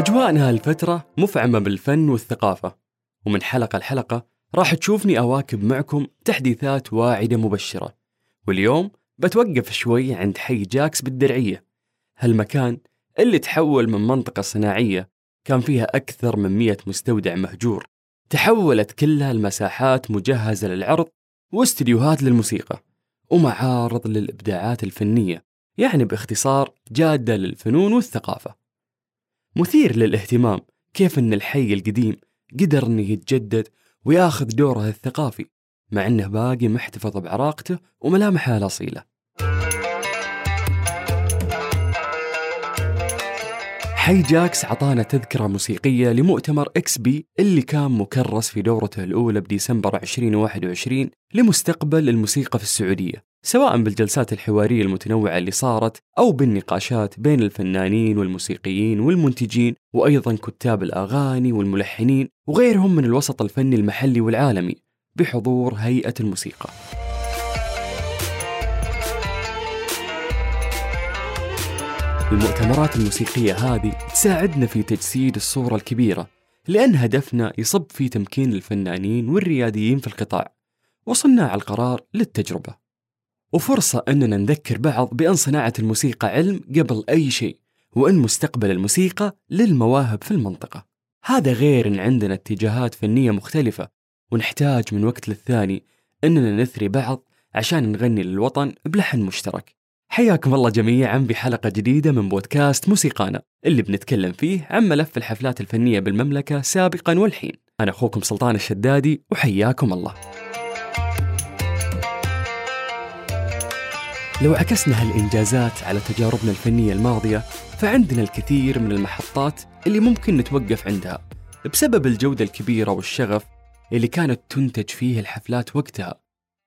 أجواءنا هالفترة مفعمة بالفن والثقافة ومن حلقة لحلقة راح تشوفني أواكب معكم تحديثات واعدة مبشرة. واليوم بتوقف شوي عند حي جاكس بالدرعية. هالمكان اللي تحول من منطقة صناعية كان فيها أكثر من مئة مستودع مهجور تحولت كلها المساحات مجهزة للعرض واستديوهات للموسيقى ومعارض للإبداعات الفنية يعني باختصار جادة للفنون والثقافة. مثير للاهتمام. كيف أن الحي القديم قدر أنه يتجدد وياخذ دوره الثقافي مع أنه باقي محتفظ بعراقته وملامحه الأصيلة حي جاكس عطانا تذكرة موسيقية لمؤتمر XP اللي كان مكرس في دورته الأولى بديسمبر 2021 لمستقبل الموسيقى في السعودية. سواء بالجلسات الحوارية المتنوعة اللي صارت أو بالنقاشات بين الفنانين والموسيقيين والمنتجين وأيضا كتاب الأغاني والملحنين وغيرهم من الوسط الفني المحلي والعالمي بحضور هيئة الموسيقى. المؤتمرات الموسيقية هذه تساعدنا في تجسيد الصورة الكبيرة لأن هدفنا يصب في تمكين الفنانين والرياديين في القطاع وصناع القرار للتجربة. وفرصة أننا نذكر بعض بأن صناعة الموسيقى علم قبل أي شيء وأن مستقبل الموسيقى للمواهب في المنطقة. هذا غير أن عندنا اتجاهات فنية مختلفة ونحتاج من وقت للثاني أننا نثري بعض عشان نغني للوطن بلحن مشترك. حياكم الله جميعا بحلقة جديدة من بودكاست موسيقانا اللي بنتكلم فيه عن ملف الحفلات الفنية بالمملكة سابقا والحين. أنا أخوكم سلطان الشدادي وحياكم الله. لو عكسنا هالإنجازات على تجاربنا الفنية الماضية فعندنا الكثير من المحطات اللي ممكن نتوقف عندها بسبب الجودة الكبيرة والشغف اللي كانت تنتج فيه الحفلات وقتها.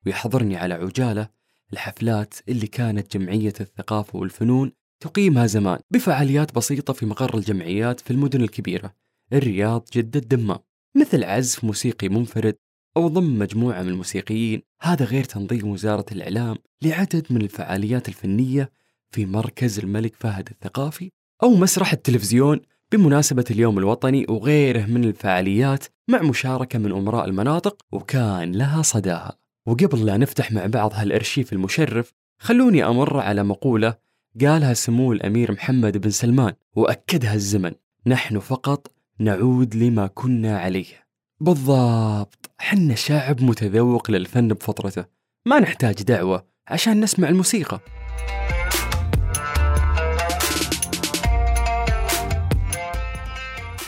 ويحضرني على عجالة الحفلات اللي كانت جمعية الثقافة والفنون تقيمها زمان بفعاليات بسيطة في مقر الجمعيات في المدن الكبيرة الرياض جدة الدمام مثل عزف موسيقي منفرد أو ضم مجموعة من الموسيقيين هذا غير تنظيم وزارة الإعلام لعدد من الفعاليات الفنية في مركز الملك فهد الثقافي أو مسرح التلفزيون بمناسبة اليوم الوطني وغيره من الفعاليات مع مشاركة من أمراء المناطق وكان لها صداها. وقبل لا نفتح مع بعض هالأرشيف المشرف خلوني أمر على مقولة قالها سمو الأمير محمد بن سلمان وأكدها الزمن نحن فقط نعود لما كنا عليه. بالضبط. حنا شعب متذوق للفن بفطرته ما نحتاج دعوة عشان نسمع الموسيقى.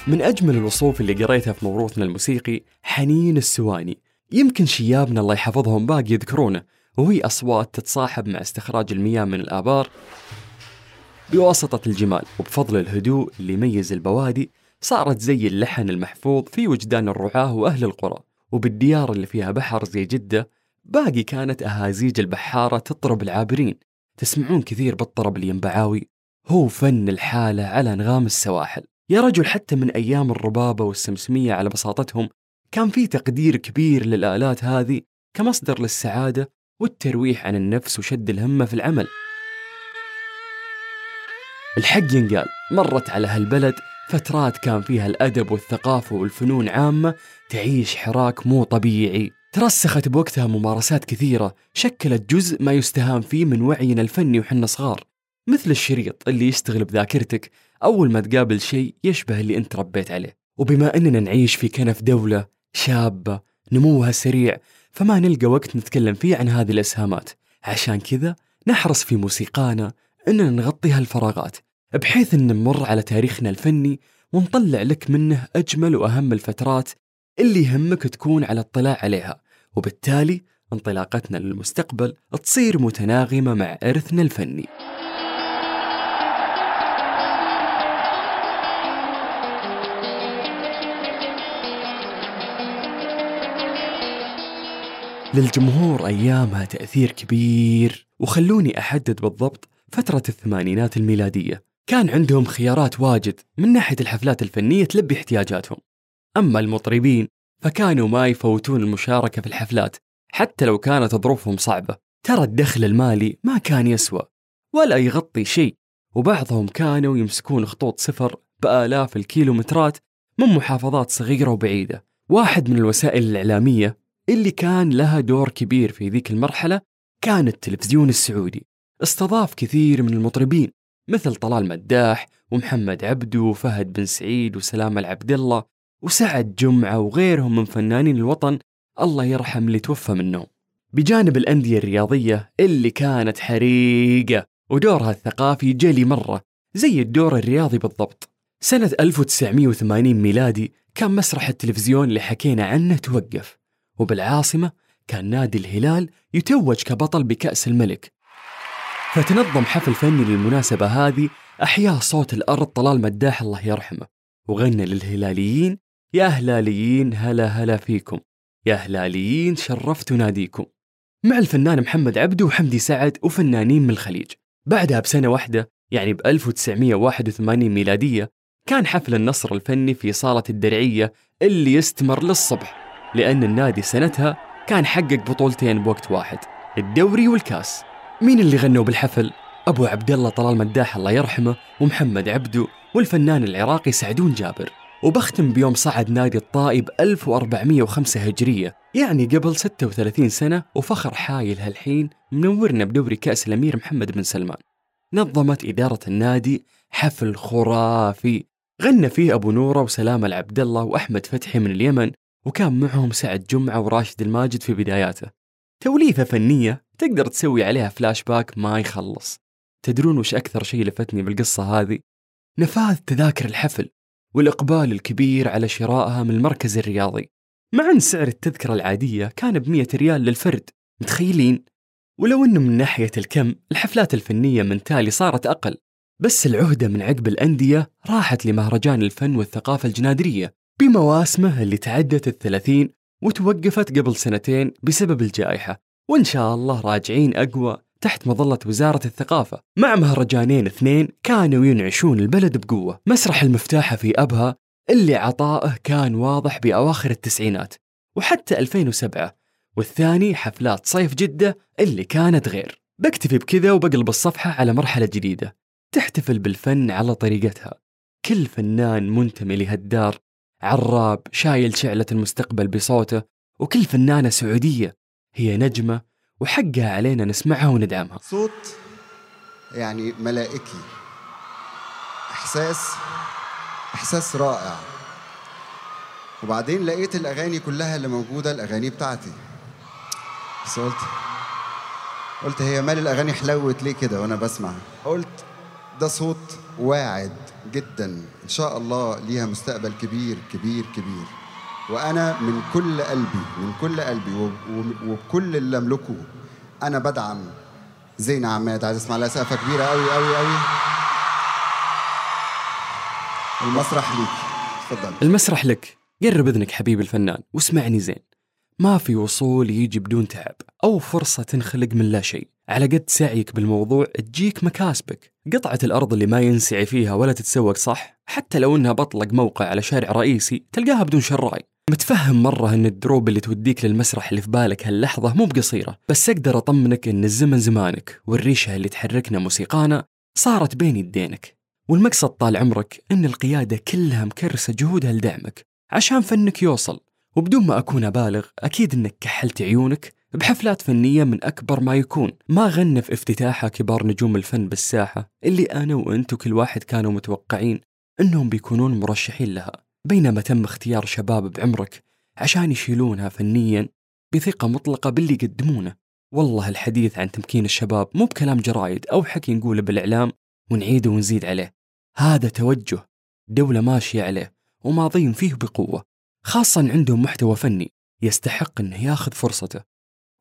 من أجمل الوصوف اللي قريتها في موروثنا الموسيقي حنين السواني. يمكن شيابنا الله يحفظهم باقي يذكرونه. وهي أصوات تتصاحب مع استخراج المياه من الآبار بواسطة الجمال وبفضل الهدوء اللي يميز البوادي صارت زي اللحن المحفوظ في وجدان الرعاة وأهل القرى وبالديار اللي فيها بحر زي جدة باقي كانت أهازيج البحارة تطرب العابرين. تسمعون كثير بالطرب الينبعاوي؟ هو فن الحالة على أنغام السواحل. يا رجل حتى من أيام الربابة والسمسمية على بساطتهم كان في تقدير كبير للآلات هذه كمصدر للسعادة والترويح عن النفس وشد الهمة في العمل. الحق ينقال. مرت على هالبلد فترات كان فيها الأدب والثقافة والفنون عامة تعيش حراك مو طبيعي. ترسخت بوقتها ممارسات كثيرة شكلت جزء ما يستهان فيه من وعينا الفني وحنا صغار. مثل الشريط اللي يشتغل بذاكرتك أول ما تقابل شيء يشبه اللي أنت ربيت عليه. وبما أننا نعيش في كنف دولة شابة نموها سريع فما نلقى وقت نتكلم فيه عن هذه الأسهامات. عشان كذا نحرص في موسيقانا أننا نغطي هالفراغات. بحيث أن نمر على تاريخنا الفني ونطلع لك منه أجمل وأهم الفترات اللي يهمك تكون على اطلاع عليها. وبالتالي انطلاقتنا للمستقبل تصير متناغمة مع إرثنا الفني. للجمهور أيامها تأثير كبير وخلوني أحدد بالضبط فترة الثمانينات الميلادية. كان عندهم خيارات واجد من ناحية الحفلات الفنية تلبي احتياجاتهم. أما المطربين فكانوا ما يفوتون المشاركة في الحفلات حتى لو كانت ظروفهم صعبة. ترى الدخل المالي ما كان يسوى ولا يغطي شيء. وبعضهم كانوا يمسكون خطوط سفر بآلاف الكيلومترات من محافظات صغيرة وبعيدة. واحد من الوسائل الإعلامية اللي كان لها دور كبير في ذيك المرحلة كان التلفزيون السعودي. استضاف كثير من المطربين. مثل طلال مداح ومحمد عبدو وفهد بن سعيد وسلام العبد الله وسعد جمعة وغيرهم من فنانين الوطن الله يرحم اللي توفى منهم. بجانب الأندية الرياضية اللي كانت حريقة ودورها الثقافي جلي مرة زي الدور الرياضي بالضبط. سنة 1980 ميلادي كان مسرح التلفزيون اللي حكينا عنه توقف وبالعاصمة كان نادي الهلال يتوج كبطل بكأس الملك فتنظم حفل فني للمناسبة هذه أحيا صوت الأرض طلال مداح الله يرحمه. وغنى للهلاليين يا هلاليين هلا هلا فيكم. يا هلاليين شرفت ناديكم. مع الفنان محمد عبده وحمدي سعد وفنانين من الخليج. بعدها بسنة واحدة يعني ب 1981 ميلادية كان حفل النصر الفني في صالة الدرعية اللي يستمر للصبح لأن النادي سنتها كان حقق بطولتين بوقت واحد الدوري والكاس. مين اللي غنوا بالحفل؟ أبو عبد الله طلال مداح الله يرحمه ومحمد عبدو والفنان العراقي سعدون جابر. وبختم بيوم صعد نادي الطائي ب 1405 هجرية. يعني قبل 36 سنة وفخر حايل هالحين منورنا بدوري كأس الأمير محمد بن سلمان. نظمت إدارة النادي حفل خرافي. غنى فيه أبو نورة وسلام العبد الله وأحمد فتحي من اليمن وكان معهم سعد جمعة وراشد الماجد في بداياته. توليفة فنية تقدر تسوي عليها فلاش باك ما يخلص تدرون وش أكثر شيء لفتني بالقصة هذه؟ نفاذ تذاكر الحفل والإقبال الكبير على شرائها من المركز الرياضي مع أن سعر التذكرة العادية كان بمية ريال للفرد متخيلين؟ ولو أنه من ناحية الكم الحفلات الفنية من تالي صارت أقل بس العهدة من عقب الأندية راحت لمهرجان الفن والثقافة الجنادرية بمواسمه اللي تعدت الثلاثين وتوقفت قبل سنتين بسبب الجائحة وإن شاء الله راجعين أقوى تحت مظلة وزارة الثقافة. مع مهرجانين اثنين كانوا ينعشون البلد بقوة. مسرح المفتاحة في أبها اللي عطائه كان واضح بأواخر التسعينات وحتى 2007 والثاني حفلات صيف جدة اللي كانت غير. بكتفي بكذا وبقلب الصفحة على مرحلة جديدة تحتفل بالفن على طريقتها. كل فنان منتمي لهالدار عراب شايل شعلة المستقبل بصوته وكل فنانة سعودية هي نجمة وحقها علينا نسمعها وندعمها. صوت يعني ملائكي. إحساس إحساس رائع. وبعدين لقيت الأغاني كلها اللي موجودة الأغاني بتاعتي. بس قلت قلت هي مال الأغاني حلوت ليه كده وأنا بسمع قلت ده صوت واعد. جدا. إن شاء الله ليها مستقبل كبير كبير كبير. وأنا من كل قلبي من كل قلبي وبكل اللي أملكه أنا بدعم زينة عماد. عايز أسمع لها سقفة كبيرة أوي أوي أوي. المسرح ليك. تفضل. المسرح لك. قرب إذنك حبيبي الفنان واسمعني زين. ما في وصول يجي بدون تعب أو فرصة تنخلق من لا شيء. على قد سعيك بالموضوع تجيك مكاسبك. قطعة الأرض اللي ما ينسعي فيها ولا تتسوق صح حتى لو إنها بطلق موقع على شارع رئيسي تلقاها بدون شراي متفهم مرة إن الدروب اللي توديك للمسرح اللي في بالك هاللحظة مو بقصيرة بس أقدر أطمنك إن الزمن زمانك والريشة اللي تحركنا موسيقانا صارت بين يدينك والمقصد طال عمرك إن القيادة كلها مكرسة جهودها لدعمك عشان فنك يوصل. وبدون ما أكون أبالغ أكيد أنك كحلت عيونك بحفلات فنية من أكبر ما يكون. ما غنى في افتتاحها كبار نجوم الفن بالساحة اللي أنا وأنت وكل واحد كانوا متوقعين أنهم بيكونون مرشحين لها. بينما تم اختيار شباب بعمرك عشان يشيلونها فنيا بثقة مطلقة باللي يقدمونه. والله الحديث عن تمكين الشباب مو بكلام جرايد أو حكي نقوله بالإعلام ونعيده ونزيد عليه. هذا توجه دولة ماشية عليه وماضين فيه بقوة. خاصة عندهم محتوى فني يستحق إنه ياخذ فرصته.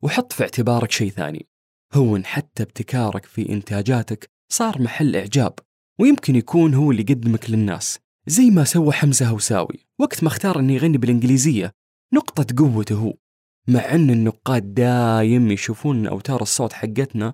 وحط في اعتبارك شيء ثاني. هون حتى ابتكارك في إنتاجاتك صار محل إعجاب ويمكن يكون هو اللي يقدمك للناس. زي ما سوى حمزة هوساوي وقت ما اختار إنه يغني بالإنجليزية نقطة قوته هو. مع إن النقاد دايم يشوفون ان أوتار الصوت حقتنا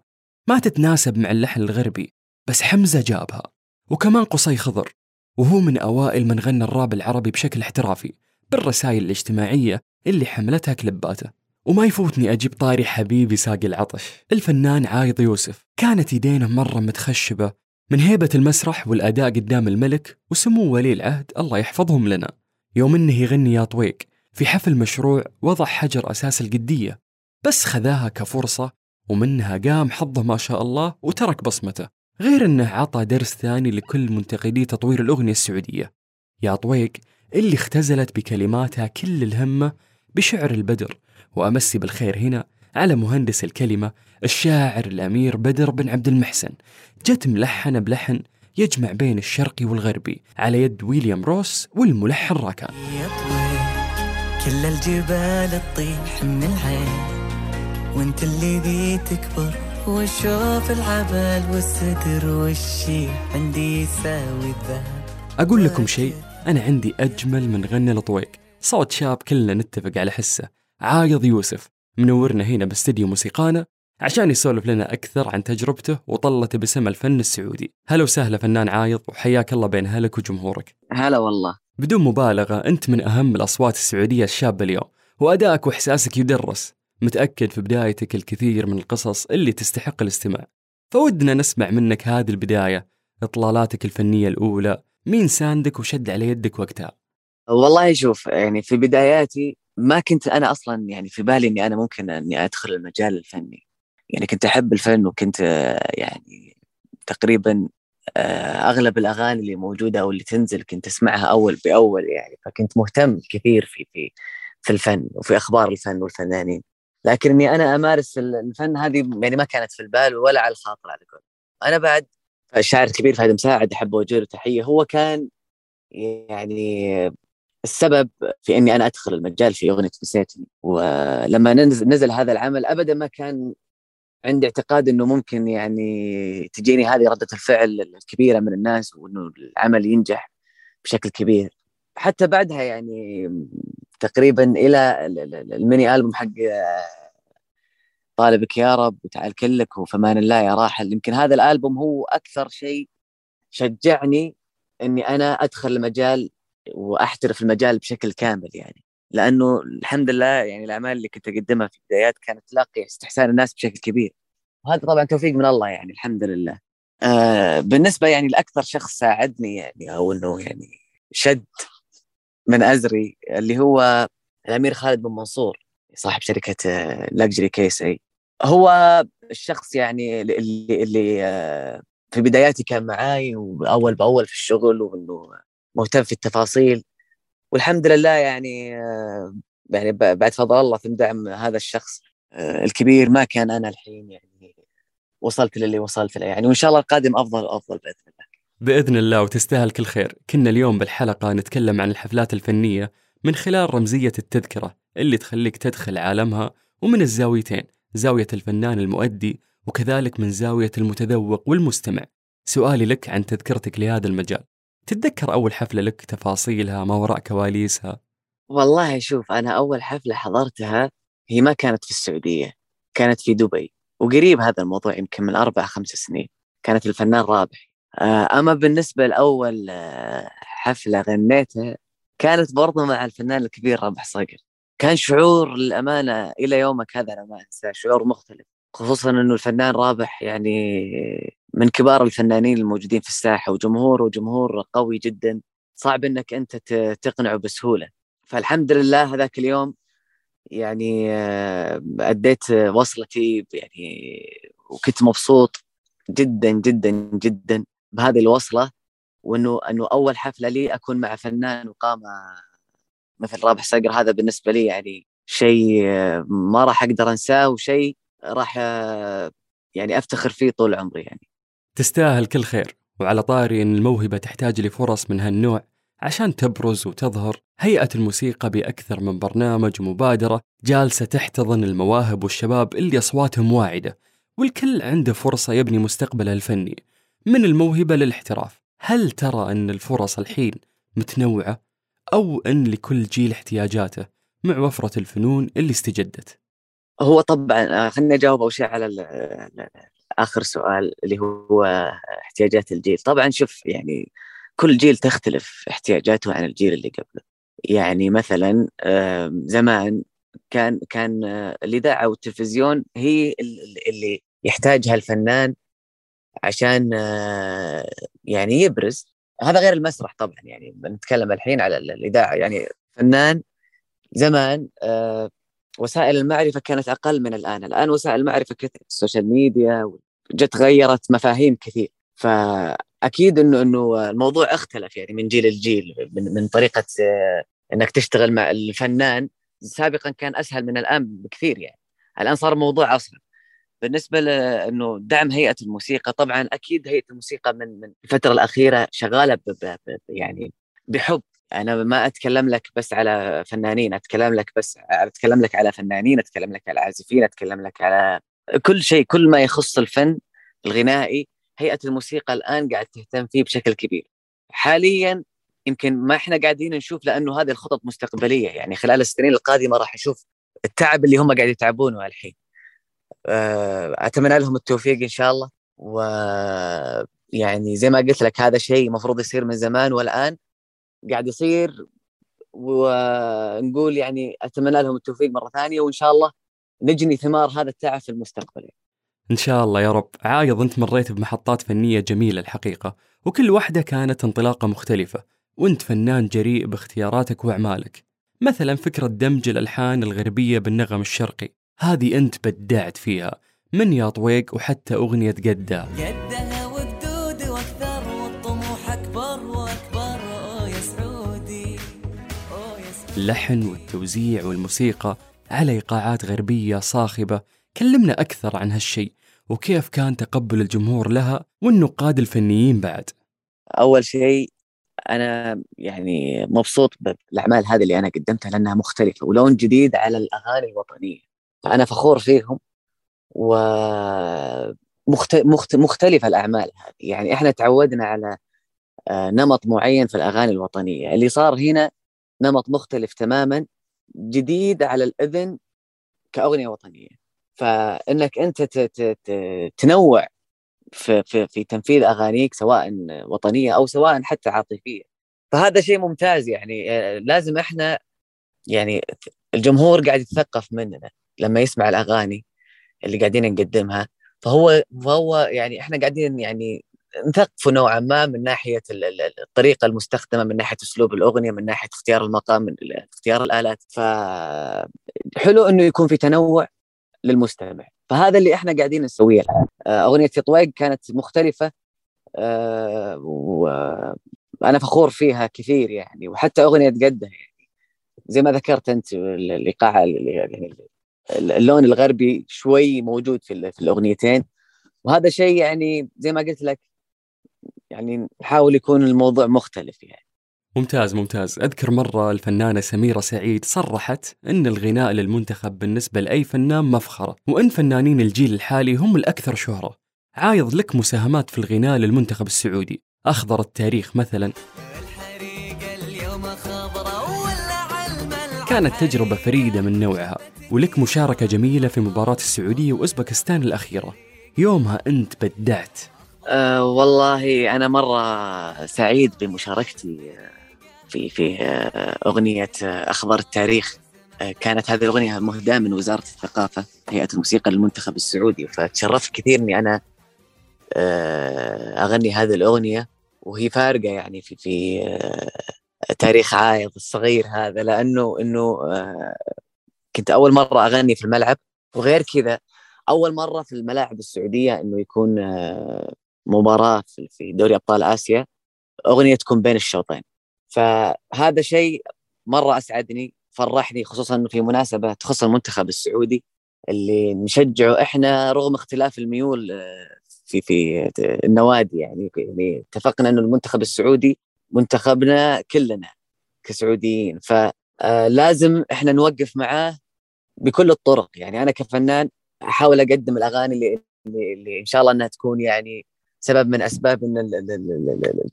ما تتناسب مع اللحن الغربي بس حمزة جابها. وكمان قصي خضر وهو من أوائل من غنى الراب العربي بشكل احترافي. بالرسائل الاجتماعية اللي حملتها كليباته وما يفوتني أجيب طاري حبيبي ساقي العطش. الفنان عايض يوسف. كانت يدينه مرة متخشبة من هيبة المسرح والأداء قدام الملك وسمو ولي العهد الله يحفظهم لنا. يوم إنه يغني يا طويق في حفل مشروع وضع حجر أساس القدية. بس خذاها كفرصة ومنها قام حظه ما شاء الله وترك بصمته. غير إنه عطى درس ثاني لكل منتقدي تطوير الأغنية السعودية. يا طويق اللي اختزلت بكلماتها كل الهمه بشعر البدر. وأمسي بالخير هنا على مهندس الكلمة الشاعر الأمير بدر بن عبد المحسن. جت ملحنة بلحن يجمع بين الشرقي والغربي على يد ويليام روس والملحن راكان. كل الجبال تطيح من العين وانت اللي ذي تكبر واشوف العبال والستر والشي عندي يساوي الذهب أقول لكم شيء أنا عندي أجمل من غنى لطويق صوت شاب كلنا نتفق على حسه. عايض يوسف منورنا هنا باستديو موسيقانا عشان يسولف لنا أكثر عن تجربته وطلته بسم الفن السعودي. هلا وسهلا فنان عايض وحياك الله بين هلك وجمهورك. هلا والله. بدون مبالغة أنت من أهم الأصوات السعودية الشابة اليوم وأدائك وإحساسك يدرس. متأكد في بدايتك الكثير من القصص اللي تستحق الاستماع. فودنا نسمع منك هذه البداية إطلالاتك الفنية الأولى مين ساندك وشد على يدك وقتها؟ والله شوف يعني في بداياتي ما كنت أنا أصلا يعني في بالي إني أنا ممكن إني أدخل المجال الفني. يعني كنت أحب الفن وكنت آه، يعني تقريبا آه، أغلب الأغاني اللي موجودة أو اللي تنزل كنت أسمعها أول بأول يعني فكنت مهتم كثير في في في الفن وفي أخبار الفن والفنانين. لكن إني أنا أمارس الفن هذه يعني ما كانت في البال ولا على الخاطر على قول أنا بعد الشاعر الكبير فهد مساعد احب اوجه له تحية. هو كان يعني السبب في إني أنا أدخل المجال في أغنية نسيتني. ولما نزل, نزل هذا العمل ابدا ما كان عندي اعتقاد إنه ممكن يعني تجيني هذه ردة الفعل الكبيرة من الناس وإنه العمل ينجح بشكل كبير. حتى بعدها يعني تقريبا إلى الميني ألبوم حق طالبك يا رب وتعال كلك وفمان الله يا راحل. يمكن هذا الألبوم هو أكثر شيء شجعني إني أنا أدخل المجال وأحترف المجال بشكل كامل يعني. لأنه الحمد لله يعني الأعمال اللي كنت أقدمها في البدايات كانت تلاقي استحسان الناس بشكل كبير. وهذا طبعا توفيق من الله يعني الحمد لله. آه بالنسبة يعني لأكثر شخص ساعدني يعني أو إنه يعني شد من أزري اللي هو الأمير خالد بن منصور صاحب شركة Luxury Case اي هو الشخص يعني اللي اللي آه، في بداياتي كان معاي وأول بأول في الشغل وإنه مهتم في التفاصيل. والحمد لله يعني آه، يعني بعد فضل الله ثم دعم هذا الشخص آه، الكبير ما كان أنا الحين يعني وصلت للي وصلت له يعني. وإن شاء الله القادم أفضل وأفضل بإذن الله. بإذن الله وتستاهل كل خير، كنا اليوم بالحلقة نتكلم عن الحفلات الفنية من خلال رمزية التذكرة اللي تخليك تدخل عالمها ومن الزاويتين، زاوية الفنان المؤدي وكذلك من زاوية المتذوق والمستمع. سؤالي لك عن تذكرتك لهذا المجال، تتذكر أول حفلة لك تفاصيلها ما وراء كواليسها؟ والله شوف أنا أول حفلة حضرتها هي ما كانت في السعودية كانت في دبي. وقريب هذا الموضوع يمكن من أربع خمس سنين. كانت الفنان رابح. آه، أما بالنسبة لأول آه، حفلة غنيتها كانت برضو مع الفنان الكبير رابح صقر. كان شعور للأمانة إلى يومك هذا أنا ما أنساه شعور مختلف. خصوصا أنه الفنان رابح يعني من كبار الفنانين الموجودين في الساحة وجمهور وجمهور قوي جدا. صعب إنك أنت تقنعه بسهولة. فالحمد لله هذاك اليوم يعني آه، أديت وصلتي يعني وكنت مبسوط جدا جدا جدا بهذه الوصلة. وإنه إنه أول حفلة لي أكون مع فنان وقامه مثل رابح صقر هذا بالنسبة لي يعني شيء ما راح أقدر أنساه وشيء راح يعني أفتخر فيه طول عمري يعني. تستاهل كل خير وعلى طاري أن الموهبة تحتاج لفرص من هالنوع عشان تبرز وتظهر هيئة الموسيقى بأكثر من برنامج ومبادرة جالسة تحتضن المواهب والشباب اللي أصواتهم واعدة والكل عنده فرصة يبني مستقبله الفني. من الموهبة للاحتراف هل ترى أن الفرص الحين متنوعة؟ أو أن لكل جيل احتياجاته مع وفرة الفنون اللي استجدت. هو طبعا آه، خليني اجاوب أول شيء على آخر سؤال اللي هو احتياجات الجيل. طبعا شوف يعني كل جيل تختلف احتياجاته عن الجيل اللي قبله. يعني مثلا زمان كان كان الإذاعة والتلفزيون هي اللي يحتاجها الفنان عشان آه، يعني يبرز. هذا غير المسرح طبعا يعني بنتكلم الحين على الإذاعة. يعني فنان زمان آه، وسائل المعرفة كانت أقل من الآن، الآن وسائل المعرفة كثر ال social media جت غيرت مفاهيم كثير. فأكيد انه إنه الموضوع اختلف يعني من جيل لجيل من, من طريقة آه، إنك تشتغل مع الفنان. سابقا كان أسهل من الآن بكثير يعني. الآن صار الموضوع اصعب بالنسبة لأنه دعم هيئة الموسيقى طبعا أكيد هيئة الموسيقى من من الفترة الأخيرة شغالة ب ب ب يعني بحب. أنا ما أتكلم لك بس على فنانين أتكلم لك بس أتكلم لك على فنانين أتكلم لك على عازفين أتكلم لك على كل شيء. كل ما يخص الفن الغنائي هيئة الموسيقى الآن قاعد تهتم فيه بشكل كبير. حاليا يمكن ما إحنا قاعدين نشوف لأنه هذه الخطط مستقبلية. يعني خلال السنين القادمة راح نشوف التعب اللي هم قاعد يتعبونه الحين. أتمنى لهم التوفيق إن شاء الله. ويعني زي ما قلت لك هذا شيء المفروض يصير من زمان والآن قاعد يصير. ونقول يعني أتمنى لهم التوفيق مرة ثانية وإن شاء الله نجني ثمار هذا التعب في المستقبل. إن شاء الله يا رب. عايض أنت مريت بمحطات فنية جميلة الحقيقة وكل واحدة كانت انطلاقة مختلفة وأنت فنان جريء باختياراتك وأعمالك. مثلا فكرة دمج الألحان الغربية بالنغم الشرقي. هذه أنت بدعت فيها. من يا طويق وحتى أغنية قدا قدها وقدود وأكثر والطموح أكبر وأكبر. أوه يا سعودي أوه يا سعودي. اللحن والتوزيع والموسيقى على إيقاعات غربية صاخبة. كلمنا أكثر عن هالشيء وكيف كان تقبل الجمهور لها والنقاد الفنيين بعد. أول شيء أنا يعني مبسوط بالأعمال هذه اللي أنا قدمتها لأنها مختلفة ولون جديد على الأغاني الوطنية. فانا فخور فيهم و مخت... مخت... مختلفة الأعمال هذه. يعني إحنا تعودنا على آه، نمط معين في الأغاني الوطنية. اللي صار هنا نمط مختلف تماما جديد على الإذن كأغنية وطنية. فإنك أنت. تنوع في, في في تنفيذ أغانيك سواء وطنية أو سواء حتى عاطفية. فهذا شيء ممتاز يعني آه، لازم إحنا يعني الجمهور قاعد يتثقف مننا. لما يسمع الأغاني اللي قاعدين نقدمها. فهو فهو يعني إحنا قاعدين يعني نثقفه نوعا ما من ناحية الطريقة المستخدمة من ناحية أسلوب الأغنية من ناحية اختيار المقام من اختيار الآلات. ف حلو إنه يكون في تنوع للمستمع. فهذا اللي إحنا قاعدين نسويه آه، أغنية طويق كانت مختلفة آه، وأنا فخور فيها كثير يعني وحتى أغنية قدها يعني. زي ما ذكرت أنت الايقاع يعني اللون الغربي شوي موجود في, في الأغنيتين. وهذا شيء يعني زي ما قلت لك يعني نحاول يكون الموضوع مختلف يعني. ممتاز ممتاز. أذكر مرة الفنانة سميرة سعيد صرحت أن الغناء للمنتخب بالنسبة لأي فنان مفخرة وأن فنانين الجيل الحالي هم الأكثر شهرة. عايض لك مساهمات في الغناء للمنتخب السعودي. أخضر التاريخ مثلا. كانت تجربة فريدة من نوعها ولك مشاركة جميلة في مباراة السعودية وأوزبكستان الأخيرة. يومها أنت بدعت. أه والله أنا مرة سعيد بمشاركتي في في آه، أغنية آه، أخبار التاريخ. آه، كانت هذه الأغنية مهداة من وزارة الثقافة هيئة الموسيقى للمنتخب السعودي. فتشرفت كثير إني أنا أغني هذه الأغنية وهي فارقة يعني في في تاريخ عايض الصغير هذا لأنه إنه كنت أول مرة أغني في الملعب وغير كذا أول مرة في الملاعب السعودية إنه يكون مباراة في دوري أبطال آسيا أغنية تكون بين الشوطين. فهذا شيء مرة أسعدني فرحني خصوصا في مناسبة تخص المنتخب السعودي اللي نشجعه إحنا رغم اختلاف الميول آه، في في النوادي يعني يعني اتفقنا إنه المنتخب السعودي منتخبنا كلنا كسعوديين. فلازم آه، إحنا نوقف معاه بكل الطرق. يعني أنا كفنان أحاول أقدم الأغاني اللي, اللي إن شاء الله إنها تكون يعني سبب من أسباب إن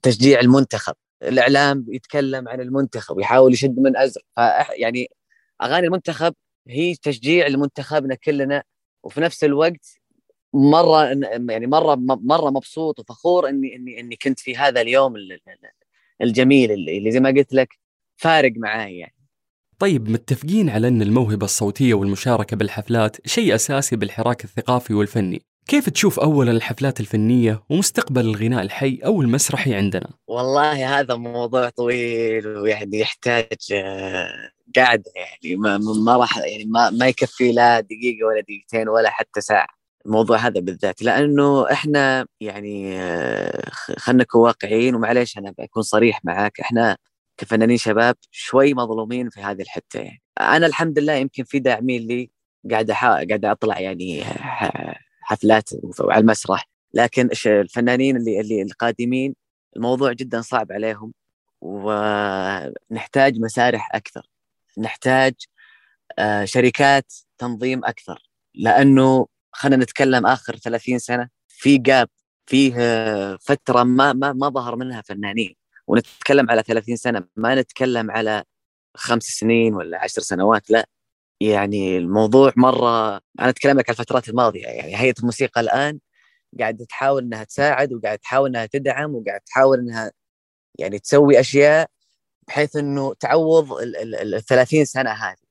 تشجيع المنتخب. الإعلام يتكلم عن المنتخب ويحاول يشد من ازرق يعني أغاني المنتخب هي تشجيع لمنتخبنا كلنا وفي نفس الوقت مرة يعني مرة مرة مبسوط وفخور إني إني إني كنت في هذا اليوم الجميل اللي زي ما قلت لك فارق معاي يعني. طيب متفقين على أن الموهبة الصوتية والمشاركة بالحفلات شيء أساسي بالحراك الثقافي والفني. كيف تشوف أولا الحفلات الفنية ومستقبل الغناء الحي أو المسرحي عندنا؟ والله هذا موضوع طويل ويعني يحتاج آه، قاعدة يعني. ما ما راح يعني ما ما يكفي لا دقيقة ولا دقيقتين ولا حتى ساعة. الموضوع هذا بالذات لأنه إحنا يعني آه، خلينا نكون واقعيين ومعليش أنا بكون صريح معاك إحنا كفنانين شباب شوي مظلومين في هذه الحتة يعني. أنا الحمد لله يمكن في داعمين لي قاعد قاعد أطلع يعني حفلات على المسرح لكن الفنانين اللي اللي القادمين الموضوع جدا صعب عليهم ونحتاج مسارح أكثر نحتاج آه، شركات تنظيم أكثر لأنه خلينا نتكلم آخر 30 سنة. في جاب فيه فترة ما ما ما ظهر منها فنانين. ونتكلم على 30 سنة ما نتكلم على خمس سنين ولا عشر سنوات لا. يعني الموضوع مرة أنا أتكلم لك على الفترات الماضية. يعني هيئة الموسيقى الآن قاعدة تحاول إنها تساعد وقاعدة تحاول إنها تدعم وقاعدة تحاول إنها يعني تسوي أشياء بحيث إنه تعوض ال 30 سنة هذه.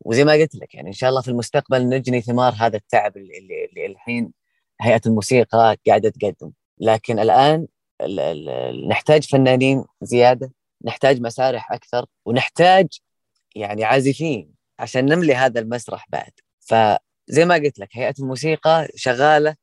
وزي ما قلت لك يعني إن شاء الله في المستقبل نجني ثمار هذا التعب اللي, اللي, الحين هيئة الموسيقى قاعدة تقدم. لكن الآن ال ال نحتاج فنانين زيادة نحتاج مسارح أكثر ونحتاج يعني عازفين عشان نملي هذا المسرح بعد. فزي ما قلت لك هيئة الموسيقى شغالة.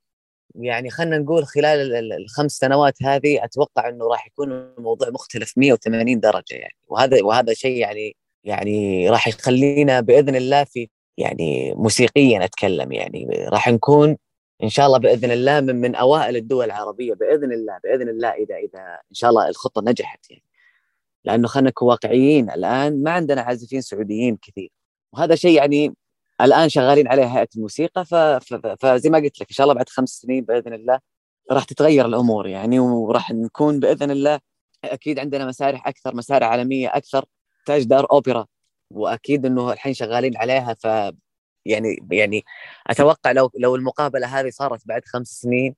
يعني خلينا نقول خلال الخمس سنوات هذه أتوقع إنه راح يكون الموضوع مختلف 180 درجة يعني. وهذا وهذا شيء يعني يعني راح يخلينا بإذن الله في يعني موسيقيا أتكلم يعني راح نكون إن شاء الله بإذن الله من من أوائل الدول العربية بإذن الله بإذن الله إذا إذا إن شاء الله الخطة نجحت يعني. لأنه خلينا نكون واقعيين الآن ما عندنا عازفين سعوديين كثير. وهذا شيء يعني الآن شغالين عليه هيئة الموسيقى فزي ما قلت لك إن شاء الله بعد خمس سنين بإذن الله راح تتغير الأمور يعني وراح نكون بإذن الله أكيد عندنا مسارح أكثر مسارح عالمية أكثر. تحتاج دار أوبرا وأكيد إنه الحين شغالين عليها ف يعني يعني أتوقع لو لو المقابلة هذه صارت بعد خمس سنين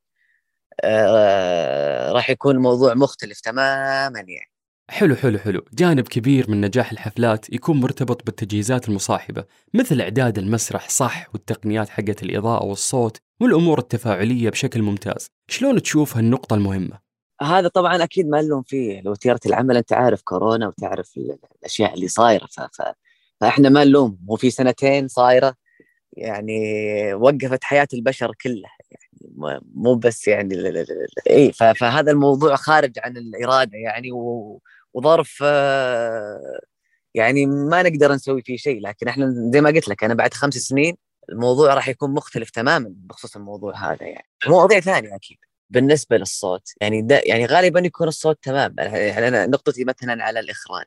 آه راح يكون الموضوع مختلف تماما يعني. حلو حلو حلو. جانب كبير من نجاح الحفلات يكون مرتبط بالتجهيزات المصاحبة مثل إعداد المسرح صح والتقنيات حقت الإضاءة والصوت والأمور التفاعلية بشكل ممتاز. شلون تشوف هالنقطة المهمة؟ هذا طبعا أكيد ما نلوم فيه لو تيره العمل أنت عارف كورونا وتعرف الأشياء اللي صايرة ف... ف... فإحنا ما نلوم في سنتين صايرة يعني وقفت حياة البشر كلها يعني مو بس يعني إي فهذا الموضوع خارج عن الإرادة يعني و... وظرف يعني ما نقدر نسوي فيه شيء لكن إحنا زي ما قلت لك أنا بعد خمس سنين الموضوع راح يكون مختلف تماما بخصوص الموضوع هذا يعني. مواضيع ثانية أكيد. بالنسبة للصوت يعني ده يعني غالبا يكون الصوت تمام يعني أنا نقطتي مثلا على الإخراج.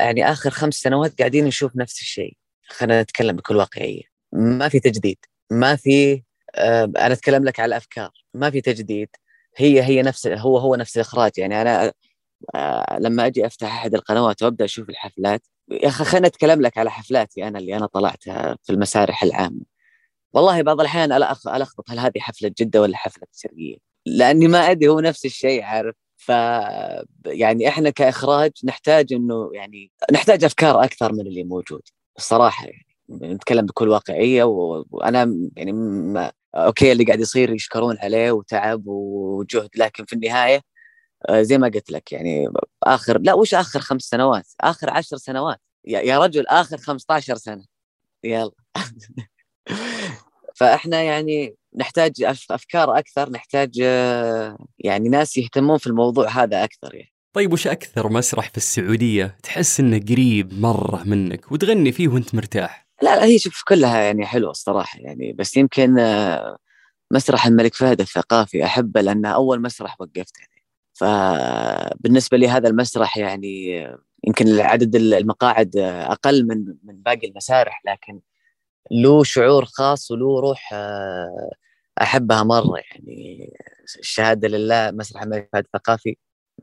يعني آخر خمس سنوات قاعدين نشوف نفس الشيء خلينا نتكلم بكل واقعية. ما في تجديد ما في آه أنا أتكلم لك على الأفكار ما في تجديد. هي هي نفس هو هو نفس الإخراج. يعني أنا آه لما أجي أفتح أحد القنوات وأبدأ أشوف الحفلات يا أخي خلينا اتكلم لك على حفلاتي أنا اللي أنا طلعتها في المسارح العامة. والله بعض الأحيان الخبط هل هذه حفلة جدة ولا حفلة الشرقيه لأني ما أدري هو نفس الشيء عارف؟ ف يعني إحنا كإخراج نحتاج إنه يعني نحتاج أفكار أكثر من اللي موجود الصراحة يعني. نتكلم بكل واقعية وأنا يعني ما أوكي اللي قاعد يصير يشكرون عليه وتعب وجهد لكن في النهاية آه، زي ما قلت لك يعني آخر لا وش آخر خمس سنوات؟ آخر عشر سنوات. يا رجل آخر 15 سنة. يلا. فاحنا يعني نحتاج أفكار أكثر نحتاج آه، يعني ناس يهتمون في الموضوع هذا أكثر يعني. طيب وش أكثر مسرح في السعودية تحس إنه قريب مرة منك وتغني فيه وأنت مرتاح؟ لا لا هي شوف كلها يعني حلوة الصراحة يعني بس يمكن آه، مسرح الملك فهد الثقافي أحبه لأنه أول مسرح وقفت يعني. فبالنسبه لي هذا المسرح يعني آه، يمكن عدد المقاعد أقل من من باقي المسارح لكن له شعور خاص وله روح آه، أحبها مرة يعني. الشهادة لله مسرح الملك فهد الثقافي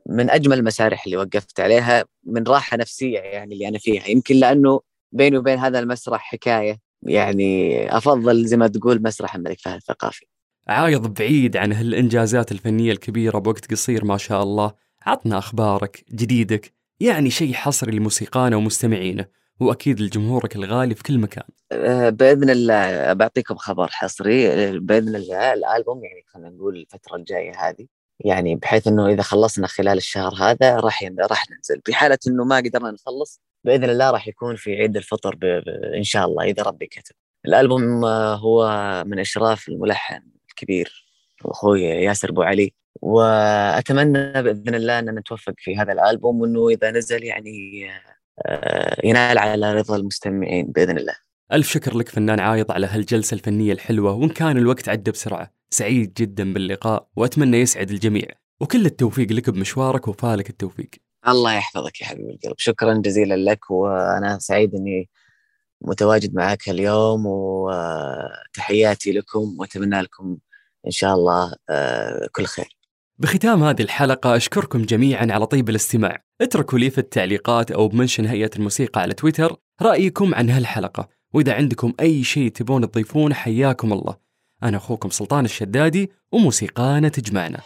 من أجمل المسارح اللي وقفت عليها من راحة نفسية يعني اللي أنا فيها. يمكن لأنه بيني وبين هذا المسرح حكاية يعني أفضل زي ما تقول مسرح الملك فهد الثقافي. عايض بعيد عن هالإنجازات الفنية الكبيرة بوقت قصير ما شاء الله. عطنا أخبارك جديدك يعني شيء حصري لموسيقانا ومستمعينه وأكيد لجمهورك الغالي في كل مكان. آه، بإذن الله بعطيكم خبر حصري. آه، بإذن الله الألبوم يعني خلينا نقول الفترة الجاية هذه يعني بحيث إنه إذا خلصنا خلال الشهر هذا راح راح ننزل. بحاله إنه ما قدرنا نخلص بإذن الله راح يكون في عيد الفطر ب... إن شاء الله إذا ربي كتب. الألبوم آه، هو من أشراف الملحن الكبير أخوي ياسر أبو علي. وأتمنى بإذن الله ان نتوفق في هذا الألبوم وإنه إذا نزل يعني ينال على رضا المستمعين بإذن الله. ألف شكر لك فنان عايض على هالجلسة الفنية الحلوة وإن كان الوقت عدى بسرعة سعيد جدا باللقاء وأتمنى يسعد الجميع. وكل التوفيق لك بمشوارك وفالك التوفيق. الله يحفظك يا حبيب القلب. شكرا جزيلا لك وأنا سعيد إني متواجد معك اليوم وتحياتي لكم وأتمنى لكم إن شاء الله آه، كل خير. بختام هذه الحلقة أشكركم جميعا على طيب الاستماع. اتركوا لي في التعليقات أو بمنشن هيئة الموسيقى على تويتر رأيكم عن هالحلقة. وإذا عندكم أي شيء تبون تضيفونه حياكم الله. أنا أخوكم سلطان الشدادي وموسيقانا تجمعنا.